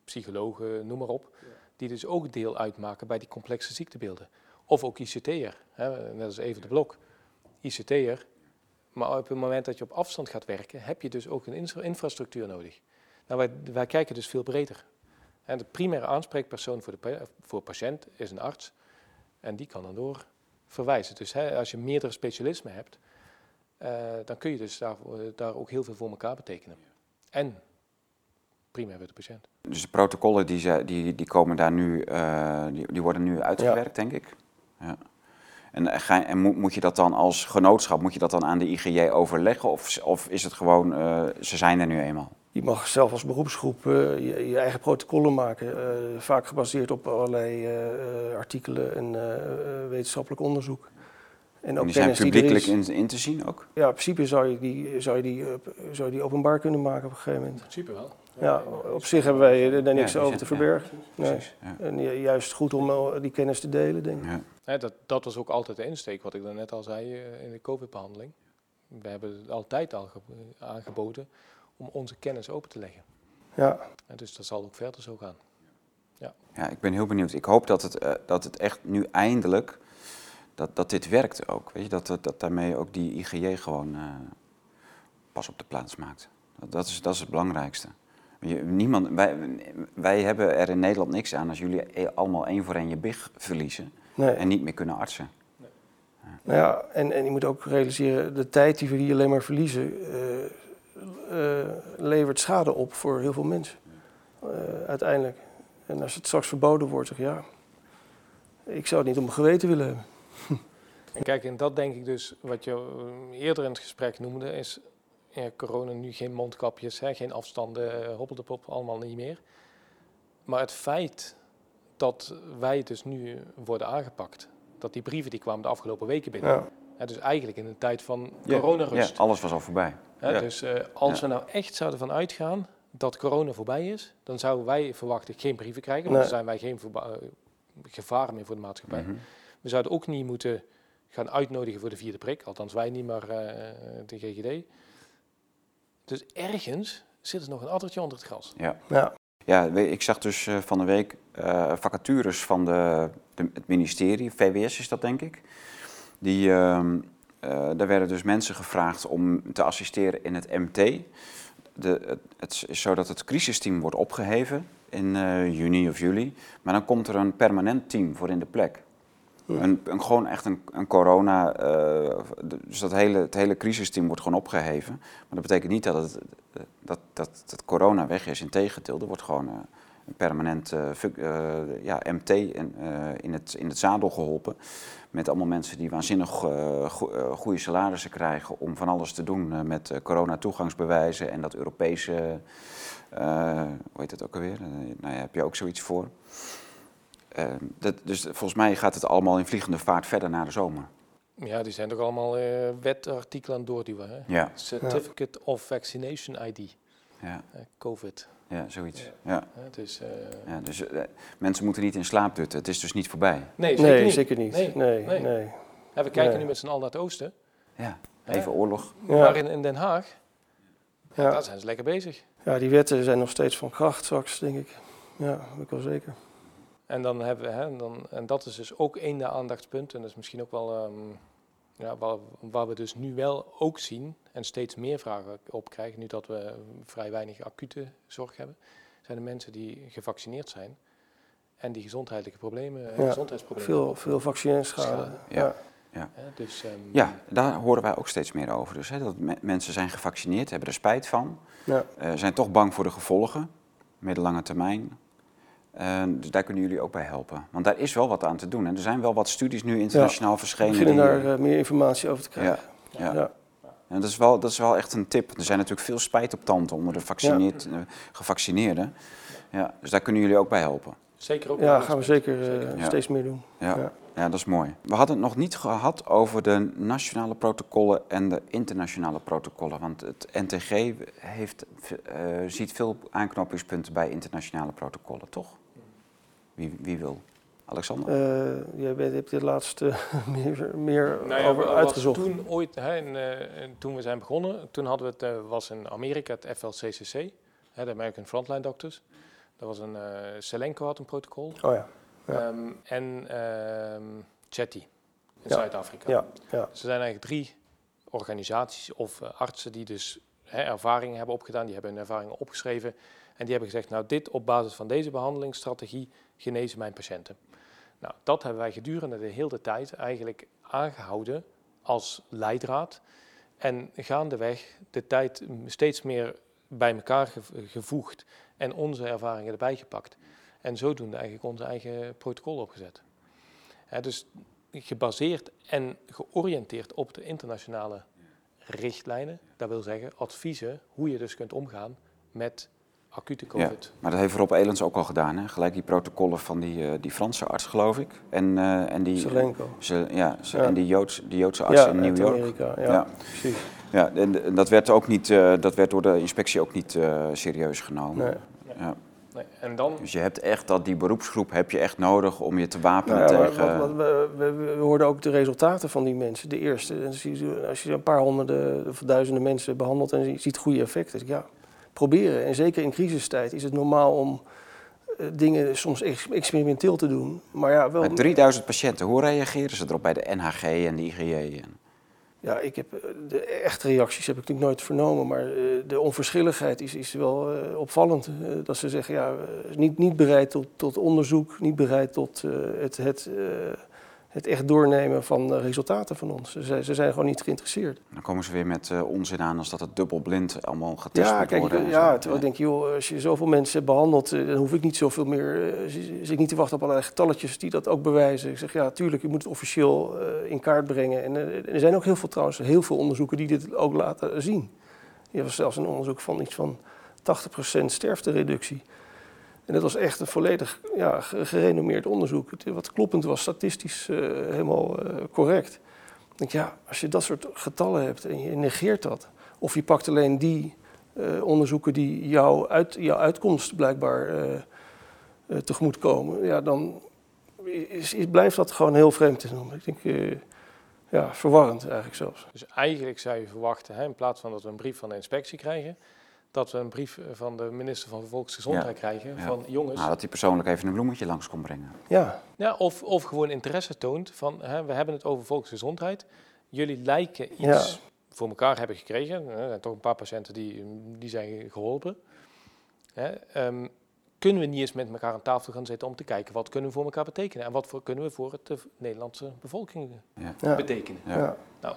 psychologen, noem maar op, die dus ook deel uitmaken bij die complexe ziektebeelden. Of ook ICT'er, net als even de blok. ICT'er, maar op het moment dat je op afstand gaat werken, heb je dus ook een infra infrastructuur nodig. Nou, wij, wij, kijken dus veel breder. En de primaire aanspreekpersoon voor de voor patiënt is een arts. En die kan dan door verwijzen. Dus hè, als je meerdere specialismen hebt, uh, dan kun je dus daar, daar ook heel veel voor elkaar betekenen. En prima voor de patiënt. Dus de protocollen die, die, die komen daar nu, uh, die, die worden nu uitgewerkt, ja. denk ik. Ja. En, ga, en moet, moet je dat dan als genootschap, moet je dat dan aan de IGJ overleggen? Of, of is het gewoon, uh, ze zijn er nu eenmaal? Je mag zelf als beroepsgroep uh, je, je, eigen protocollen maken, uh, vaak gebaseerd op allerlei uh, artikelen en wetenschappelijk onderzoek. En, ook die zijn publiekelijk die in, in, te zien ook? Ja, in principe zou je, die, zou, je die, zou je die openbaar kunnen maken op een gegeven moment. In principe wel. Ja, op zich hebben wij er niks ja, over te verbergen. Ja, nee. En juist goed om die kennis te delen, denk ik. Ja. dat, dat was ook altijd de insteek, wat ik net al zei in de COVID-behandeling. We hebben het altijd al aangeboden om onze kennis open te leggen. Ja. En dus dat zal ook verder zo gaan. Ja, ja ik ben heel benieuwd. Ik hoop dat het, uh, dat het echt nu eindelijk, dat, dat dit werkt ook. Weet je? Dat, dat, dat daarmee ook die IGJ gewoon uh, pas op de plaats maakt. Dat, dat, is, dat is het belangrijkste. Je, niemand, wij, wij hebben er in Nederland niks aan als jullie allemaal één voor één je big verliezen nee. en niet meer kunnen artsen. Nee. Ja. Nou ja, en, en je moet ook realiseren, de tijd die we hier alleen maar verliezen, uh, uh, levert schade op voor heel veel mensen. Uh, uiteindelijk. En als het straks verboden wordt, zeg ja, ik zou het niet om mijn geweten willen hebben. En kijk, en dat denk ik dus, wat je eerder in het gesprek noemde, is ja, corona nu geen mondkapjes, hè, geen afstanden, hoppeltepop, allemaal niet meer. Maar het feit dat wij dus nu worden aangepakt, dat die brieven die kwamen de afgelopen weken binnen, ja. Ja, dus eigenlijk in een tijd van coronarust. Ja, alles was al voorbij. Ja, ja. Dus uh, als we nou echt zouden van uitgaan dat corona voorbij is, dan zouden wij verwachten geen brieven krijgen, want nee. dan zijn wij geen uh, gevaar meer voor de maatschappij. Mm -hmm. We zouden ook niet moeten gaan uitnodigen voor de vierde prik, althans wij niet, maar uh, de GGD. Dus ergens zit er nog een addertje onder het gras. Ja. ja. Ja, ik zag dus van de week uh, vacatures van de, de, het ministerie, VWS is dat denk ik. Die, uh, daar werden dus mensen gevraagd om te assisteren in het MT. De, het, is zo dat het crisisteam wordt opgeheven in uh, juni of juli. Maar dan komt er een permanent team voor in de plek. Ja. Een, een, gewoon echt een, een corona. Uh, dus dat hele, het hele crisisteam wordt gewoon opgeheven. Maar dat betekent niet dat, het, dat, dat, dat corona weg is. Integendeel, er wordt gewoon uh, permanent uh, ja, MT in, in, het, in het zadel geholpen. Met allemaal mensen die waanzinnig go goede salarissen krijgen om van alles te doen met corona-toegangsbewijzen en dat Europese, hoe heet het ook alweer? nou ja, heb je ook zoiets voor. dat, dus volgens mij gaat het allemaal in vliegende vaart verder na de zomer. Ja, die zijn toch allemaal uh, wetartikelen aan het doorduwen. Hè? Ja. Certificate of Vaccination ID. Ja. Uh, COVID. Ja, zoiets. Ja. ja dus, uh, ja, dus mensen moeten niet in slaap dutten. Het is dus niet voorbij. Nee, zeker nee, niet. Zeker niet. Nee, nee. nee. nee. Ja, we kijken nu met z'n allen naar het oosten. Ja, even oorlog. Maar in, in Den Haag, ja. daar zijn ze lekker bezig. Ja, die wetten zijn nog steeds van kracht straks, denk ik. Ja, dat weet ik wel zeker. En, dan hebben we, hè, dan, en dat is dus ook één aandachtspunt. En dat is misschien ook wel um, ja, waar, waar, we dus nu wel ook zien en steeds meer vragen op krijgen, nu dat we vrij weinig acute zorg hebben, zijn de mensen die gevaccineerd zijn en die gezondheidelijke problemen, ja, gezondheidsproblemen. Veel, veel vaccinschade. Ja. ja. Ja. dus, um, ja, daar horen wij ook steeds meer over. Dus hè, dat me mensen zijn gevaccineerd, hebben er spijt van, ja. uh, zijn toch bang voor de gevolgen, middellange termijn. Uh, dus daar kunnen jullie ook bij helpen. Want daar is wel wat aan te doen. En er zijn wel wat studies nu internationaal ja, verschenen. We beginnen daar uh, meer informatie over te krijgen. Ja, ja. ja. En dat, is wel, dat is wel echt een tip. Er zijn natuurlijk veel spijtoptanten onder de uh, gevaccineerden. Ja, dus daar kunnen jullie ook bij helpen. Zeker ook. Ja, gaan we zeker, zeker. steeds meer doen. Ja. Ja. dat is mooi. We hadden het nog niet gehad over de nationale protocollen en de internationale protocollen. Want het NTG heeft, ziet veel aanknopingspunten bij internationale protocollen, toch? Wie, wie wil? Alexander? Uh, jij bent, hebt dit laatste meer, meer nou ja, over uitgezocht. Toen, ooit, hè, uh, toen we zijn begonnen, toen hadden we het, uh, was in Amerika het FLCCC, hè, de American Frontline Doctors. Dat was een, Selenco had een protocol. Oh ja. ja. Um, en um, Chetty in ja. Zuid-Afrika. Ja. Ja. Dus er zijn eigenlijk drie organisaties of artsen die dus hè, ervaringen hebben opgedaan, die hebben hun ervaringen opgeschreven. En die hebben gezegd, nou dit op basis van deze behandelingsstrategie genezen mijn patiënten. Nou, dat hebben wij gedurende de hele tijd eigenlijk aangehouden als leidraad. En gaandeweg de tijd steeds meer bij elkaar gevoegd en onze ervaringen erbij gepakt. En zodoende eigenlijk onze eigen protocol opgezet. He, dus gebaseerd en georiënteerd op de internationale richtlijnen. Dat wil zeggen adviezen hoe je dus kunt omgaan met acute COVID. Ja, maar dat heeft Rob Elens ook al gedaan, hè? gelijk die protocollen van die, uh, die Franse arts, geloof ik. En, uh, en die, Zelenko. Ze, ja, ze, ja, en die, Joods, die Joodse arts ja, in New York. Amerika, ja, ja. precies. Ja, en, en, dat werd, ook niet, uh, dat werd door de inspectie ook niet serieus genomen. Nee. Ja. Nee. En dan... Dus je hebt echt dat, die beroepsgroep heb je echt nodig om je te wapenen tegen... Wat, wat, we, we, we, hoorden ook de resultaten van die mensen, de eerste. En als je een paar honderden of duizenden mensen behandelt en je ziet goede effecten, ja, proberen. En zeker in crisistijd is het normaal om uh, dingen soms ex experimenteel te doen. Maar ja, wel... Met 3000 patiënten, hoe reageren ze erop bij de NHG en de IGJ? En... Ja, ik heb, de echte reacties heb ik natuurlijk nooit vernomen, maar uh, de onverschilligheid is, is wel uh, opvallend. dat ze zeggen, ja, niet, niet bereid tot, tot onderzoek, niet bereid tot het, het het echt doornemen van resultaten van ons. Ze, ze, zijn gewoon niet geïnteresseerd. Dan komen ze weer met uh, onzin aan als dat het dubbelblind allemaal getest ja, moet kijk, worden. Ja, terwijl ik denk, joh, als je zoveel mensen hebt behandeld, dan hoef ik niet zoveel meer, uh, zit ik niet te wachten op allerlei getalletjes die dat ook bewijzen. Ik zeg, ja, tuurlijk, je moet het officieel uh, in kaart brengen. En er zijn ook heel veel trouwens, heel veel onderzoeken die dit ook laten zien. Er was zelfs een onderzoek van iets van 80% sterftereductie. En dat was echt een volledig ja, gerenommeerd onderzoek. Wat kloppend was, statistisch uh, helemaal uh, correct. Ik denk, ja, als je dat soort getallen hebt en je negeert dat, of je pakt alleen die uh, onderzoeken die jouw, uit, jouw uitkomst blijkbaar tegemoet komen, ja, dan is, is, blijft dat gewoon heel vreemd te noemen. Ik denk, ja, verwarrend eigenlijk zelfs. Dus eigenlijk zou je verwachten, hè, in plaats van dat we een brief van de inspectie krijgen, dat we een brief van de minister van Volksgezondheid ja. krijgen. Ja. Van jongens. Nou, dat hij persoonlijk even een bloemetje langs kon brengen. Ja. ja of, of gewoon interesse toont van hè, we hebben het over volksgezondheid. Jullie lijken iets ja. voor elkaar hebben gekregen. Er zijn toch een paar patiënten die, die zijn geholpen. Hè, um, kunnen we niet eens met elkaar aan tafel gaan zitten om te kijken wat kunnen we voor elkaar betekenen en wat voor, kunnen we voor het, de Nederlandse bevolking ja. betekenen. Ja. Nou,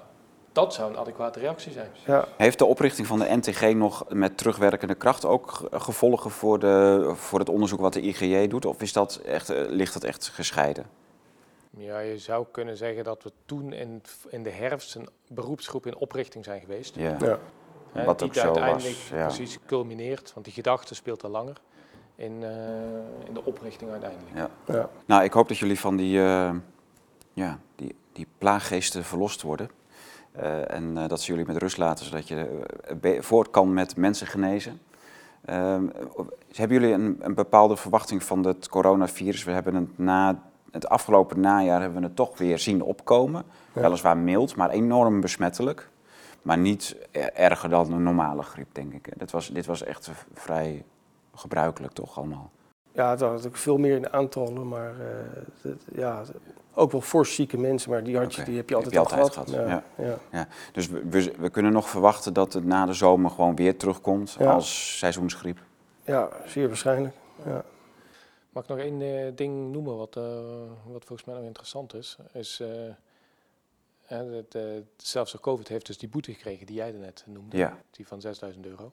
Dat zou een adequate reactie zijn. Ja. Heeft de oprichting van de NTG nog met terugwerkende kracht ook ge- gevolgen voor, de, voor het onderzoek wat de IGJ doet? Of is dat echt, eh, ligt dat echt gescheiden? Ja, je zou kunnen zeggen dat we toen in, in de herfst een beroepsgroep in oprichting zijn geweest. Ja. Ja. Wat die ook zo uiteindelijk was, ja. precies culmineert, want die gedachte speelt al langer in, eh, in de oprichting uiteindelijk. Ja. Ja. Nou, ik hoop dat jullie van die, eh, ja, die, die plaaggeesten verlost worden. Eh, en eh, dat ze jullie met rust laten, zodat je eh, voort kan met mensen genezen. Ehm, hebben jullie een, een bepaalde verwachting van het coronavirus? We hebben het na het afgelopen najaar hebben we het toch weer zien opkomen. Ja. Weliswaar mild, maar enorm besmettelijk. Maar niet erger dan een normale griep, denk ik. Dit was, dit was echt vrij gebruikelijk, toch allemaal? Ja, het was natuurlijk veel meer in aantallen, maar ja, ook wel fors zieke mensen, maar die, had je, die heb je altijd, heb je al altijd gehad. gehad, Ja, ja. Dus we, we, kunnen nog verwachten dat het na de zomer gewoon weer terugkomt Ja. als seizoensgriep. ja, zeer waarschijnlijk. Ja. Mag ik nog één eh, ding noemen wat, eh, wat volgens mij nog interessant is? is eh, hè, het, eh, zelfs de COVID heeft dus die boete gekregen die jij net noemde, Ja. die van 6000 euro.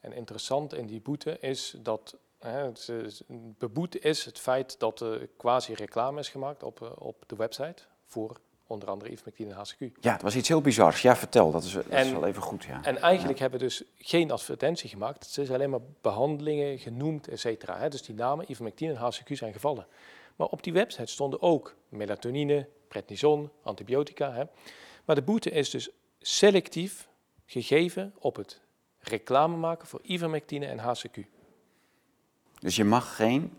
En interessant in die boete is dat hè, het is- beboet is het feit dat er quasi reclame is gemaakt op, eh, op de website voor onder andere Ivermectine en HCQ. Ja, het was iets heel bizars. Ja, vertel. Dat is, dat is En- wel even goed, ja. En eigenlijk hebben we dus geen advertentie gemaakt. Het is alleen maar behandelingen genoemd, et cetera. hè. Dus die namen, ivermectine en HCQ, zijn gevallen. Maar op die website stonden ook melatonine, prednison, antibiotica. Hè. Maar de boete is dus selectief gegeven op het reclame maken voor ivermectine en HCQ. Dus je mag geen...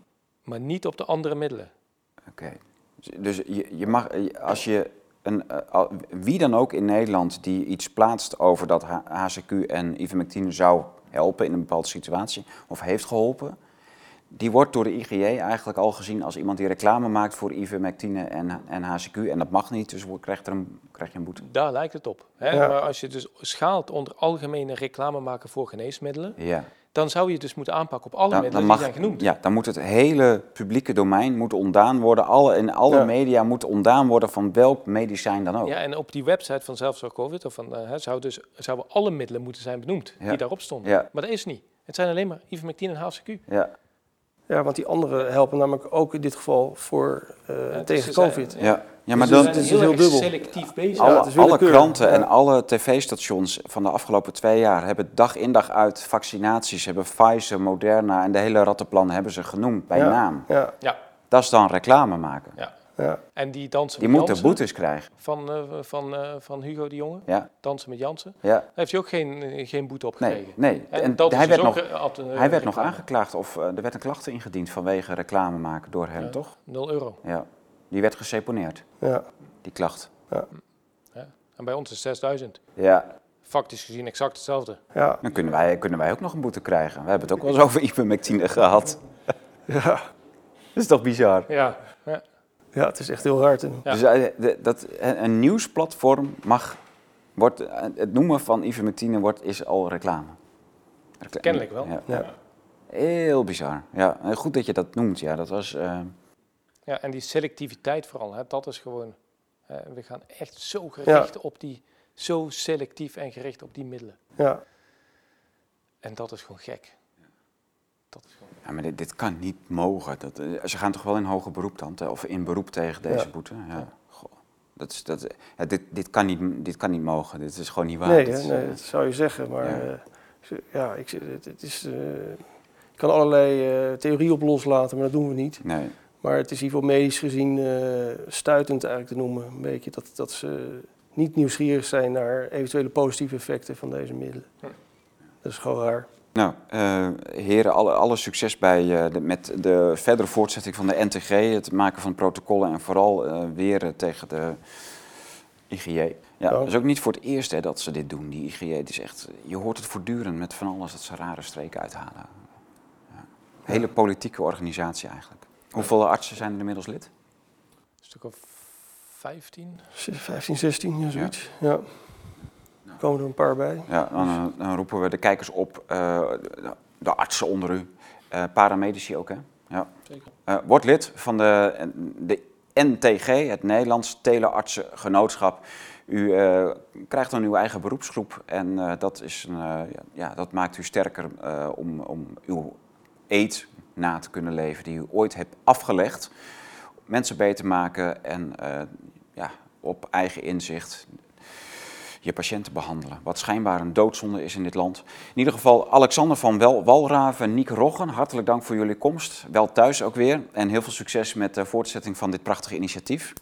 Maar niet op de andere middelen. Oké. Dus je, je mag, als je... Een, eh, wie dan ook in Nederland die iets plaatst over dat HCQ en ivermectine zou helpen in een bepaalde situatie, of heeft geholpen, die wordt door de IGJ eigenlijk al gezien als iemand die reclame maakt voor ivermectine en, en HCQ. En dat mag niet, dus krijgt er een, krijg je een boete. Daar lijkt het op. Hè. Ja. Maar als je dus schaalt onder algemene reclame maken voor geneesmiddelen, Ja. Dan zou je dus moeten aanpakken op alle Dan, middelen dan die zijn genoemd. ja, dan moet het hele publieke domein moet ontdaan worden. Alle, in alle Ja. media moet ontdaan worden van welk medicijn dan ook. Ja, en op die website van Zelfzorg COVID, of van, eh, hè, zou dus, zouden alle middelen moeten zijn benoemd Ja. die daarop stonden. Ja. Maar dat is niet. Het zijn alleen maar ivermectine en HCQ. Ja, ja, want die anderen helpen namelijk ook in dit geval voor, eh, het tegen zijn- COVID. ja. Ja maar Dus we dan, is heel, heel dubbel. selectief bezig. Alle, kranten Ja. en alle tv-stations van de afgelopen twee jaar hebben dag in dag uit vaccinaties, hebben Pfizer, Moderna en de hele rattenplan hebben ze genoemd bij Ja. naam. Ja, Ja, Dat is dan reclame maken. ja. ja. En die dansen Die met moeten Jansen boetes krijgen. van, eh, van, eh, van Hugo de Jonge, Ja, dansen met Jansen, ja. daar heeft hij ook geen, eh, geen boete op Nee, gekregen. nee. En, En dat hij dus werd ook, nog- ad- Hij werd nog aangeklaagd of er werd een klacht ingediend vanwege reclame maken door hem, Ja. toch? 0 euro. Ja. Die werd geseponeerd, ja. die klacht. En bij ons is 6000. Ja, Factisch gezien exact hetzelfde. ja. dan kunnen wij, kunnen wij ook nog een boete krijgen. We hebben het ook wel eens over ivermectine gehad. ja. Dat is toch bizar? Ja, ja. Ja, het is echt heel doen. Ja. Dus eh, dat, een een nieuwsplatform mag, wordt, eh, het noemen van ivermectine wordt, is al reclame. Recla- Kennelijk wel. Ja. Ja. Heel bizar. Ja, eh, goed dat je dat noemt. Ja, dat was, eh, Ja, en die selectiviteit vooral, hè, dat is gewoon... eh, we gaan echt zo gericht op die... Zo selectief en gericht op die middelen. Ja. En dat is gewoon gek. Dat is gewoon... ja, maar dit, dit kan niet mogen. Dat, eh, ze gaan toch wel in hoger beroep dan? te- Of in beroep tegen deze Ja. boete? Ja. Goh. Dat is, dat, ja, dit, dit, kan niet, dit kan niet mogen. Dit is gewoon niet waar. Nee, hè, is, nee, eh, dat zou je zeggen. Maar Ja. ja, ja ik, zeg, het, het is, eh, je kan allerlei eh theorieën op loslaten, maar dat doen we niet. nee. Maar het is in ieder geval medisch gezien eh, stuitend eigenlijk te noemen. Een beetje dat, dat ze niet nieuwsgierig zijn naar eventuele positieve effecten van deze middelen. Dat is gewoon raar. Nou, eh, heren, alle, alle succes bij, eh, de, met de verdere voortzetting van de NTG, het maken van protocollen en vooral eh weer tegen de IGJ. Ja, Ja. dat is ook niet voor het eerst hè, dat ze dit doen, die IGJ. Het is echt, je hoort het voortdurend met van alles dat ze rare streken uithalen. Ja. Hele politieke organisatie eigenlijk. Hoeveel artsen zijn er inmiddels lid? Een stuk of 15. 15, 16, ja, zoiets. Ja. Er komen er een paar bij. Ja, dan, eh, dan roepen we de kijkers op, eh, de, artsen onder u, eh, paramedici ook hè. Ja. Zeker. Eh, word lid van de, de NTG, het Nederlands Teleartsengenootschap. U krijgt dan uw eigen beroepsgroep en dat, is een, ja, dat maakt u sterker om, om uw eet na te kunnen leven die u ooit hebt afgelegd. Mensen beter maken en ja, op eigen inzicht je patiënten behandelen. Wat schijnbaar een doodzonde is in dit land. In ieder geval Alexander van Wel Walraven, Niek Roggen, hartelijk dank voor jullie komst. Wel thuis ook weer en heel veel succes met de voortzetting van dit prachtige initiatief.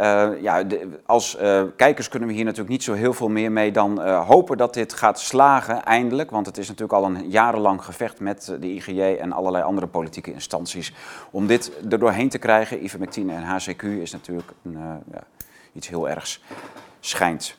Uh, ja, als uh, kijkers kunnen we hier natuurlijk niet zo heel veel meer mee dan uh, hopen dat dit gaat slagen eindelijk. Want het is natuurlijk al een jarenlang gevecht met de IGJ en allerlei andere politieke instanties. Om dit er doorheen te krijgen, ivermectine en HCQ, is natuurlijk een, ja, iets heel ergs. Schijnt.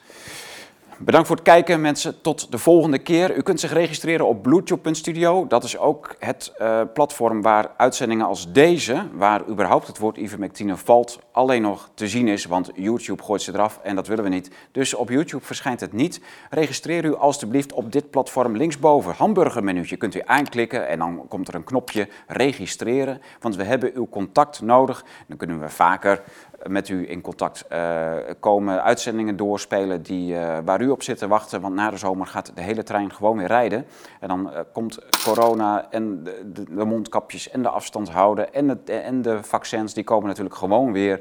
Bedankt voor het kijken, mensen. Tot de volgende keer. U kunt zich registreren op bluetooth.studio. Dat is ook het platform waar uitzendingen als deze, waar überhaupt het woord ivermectine valt, alleen nog te zien is. Want YouTube gooit ze eraf en dat willen we niet. Dus op YouTube verschijnt het niet. Registreer u alstublieft op dit platform linksboven. Hamburgermenuutje kunt u aanklikken en dan komt er een knopje registreren. Want we hebben uw contact nodig. Dan kunnen we vaker met u in contact uh, komen, uitzendingen doorspelen die, uh, waar u op zit te wachten. Want na de zomer gaat de hele trein gewoon weer rijden. En dan uh, komt corona en de, mondkapjes en de afstand houden en, het, en de vaccins, die komen natuurlijk gewoon weer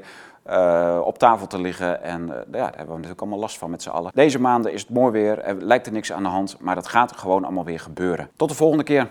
op tafel te liggen. En ja, daar hebben we natuurlijk allemaal last van met z'n allen. Deze maanden is het mooi weer, er lijkt er niks aan de hand, maar dat gaat gewoon allemaal weer gebeuren. Tot de volgende keer.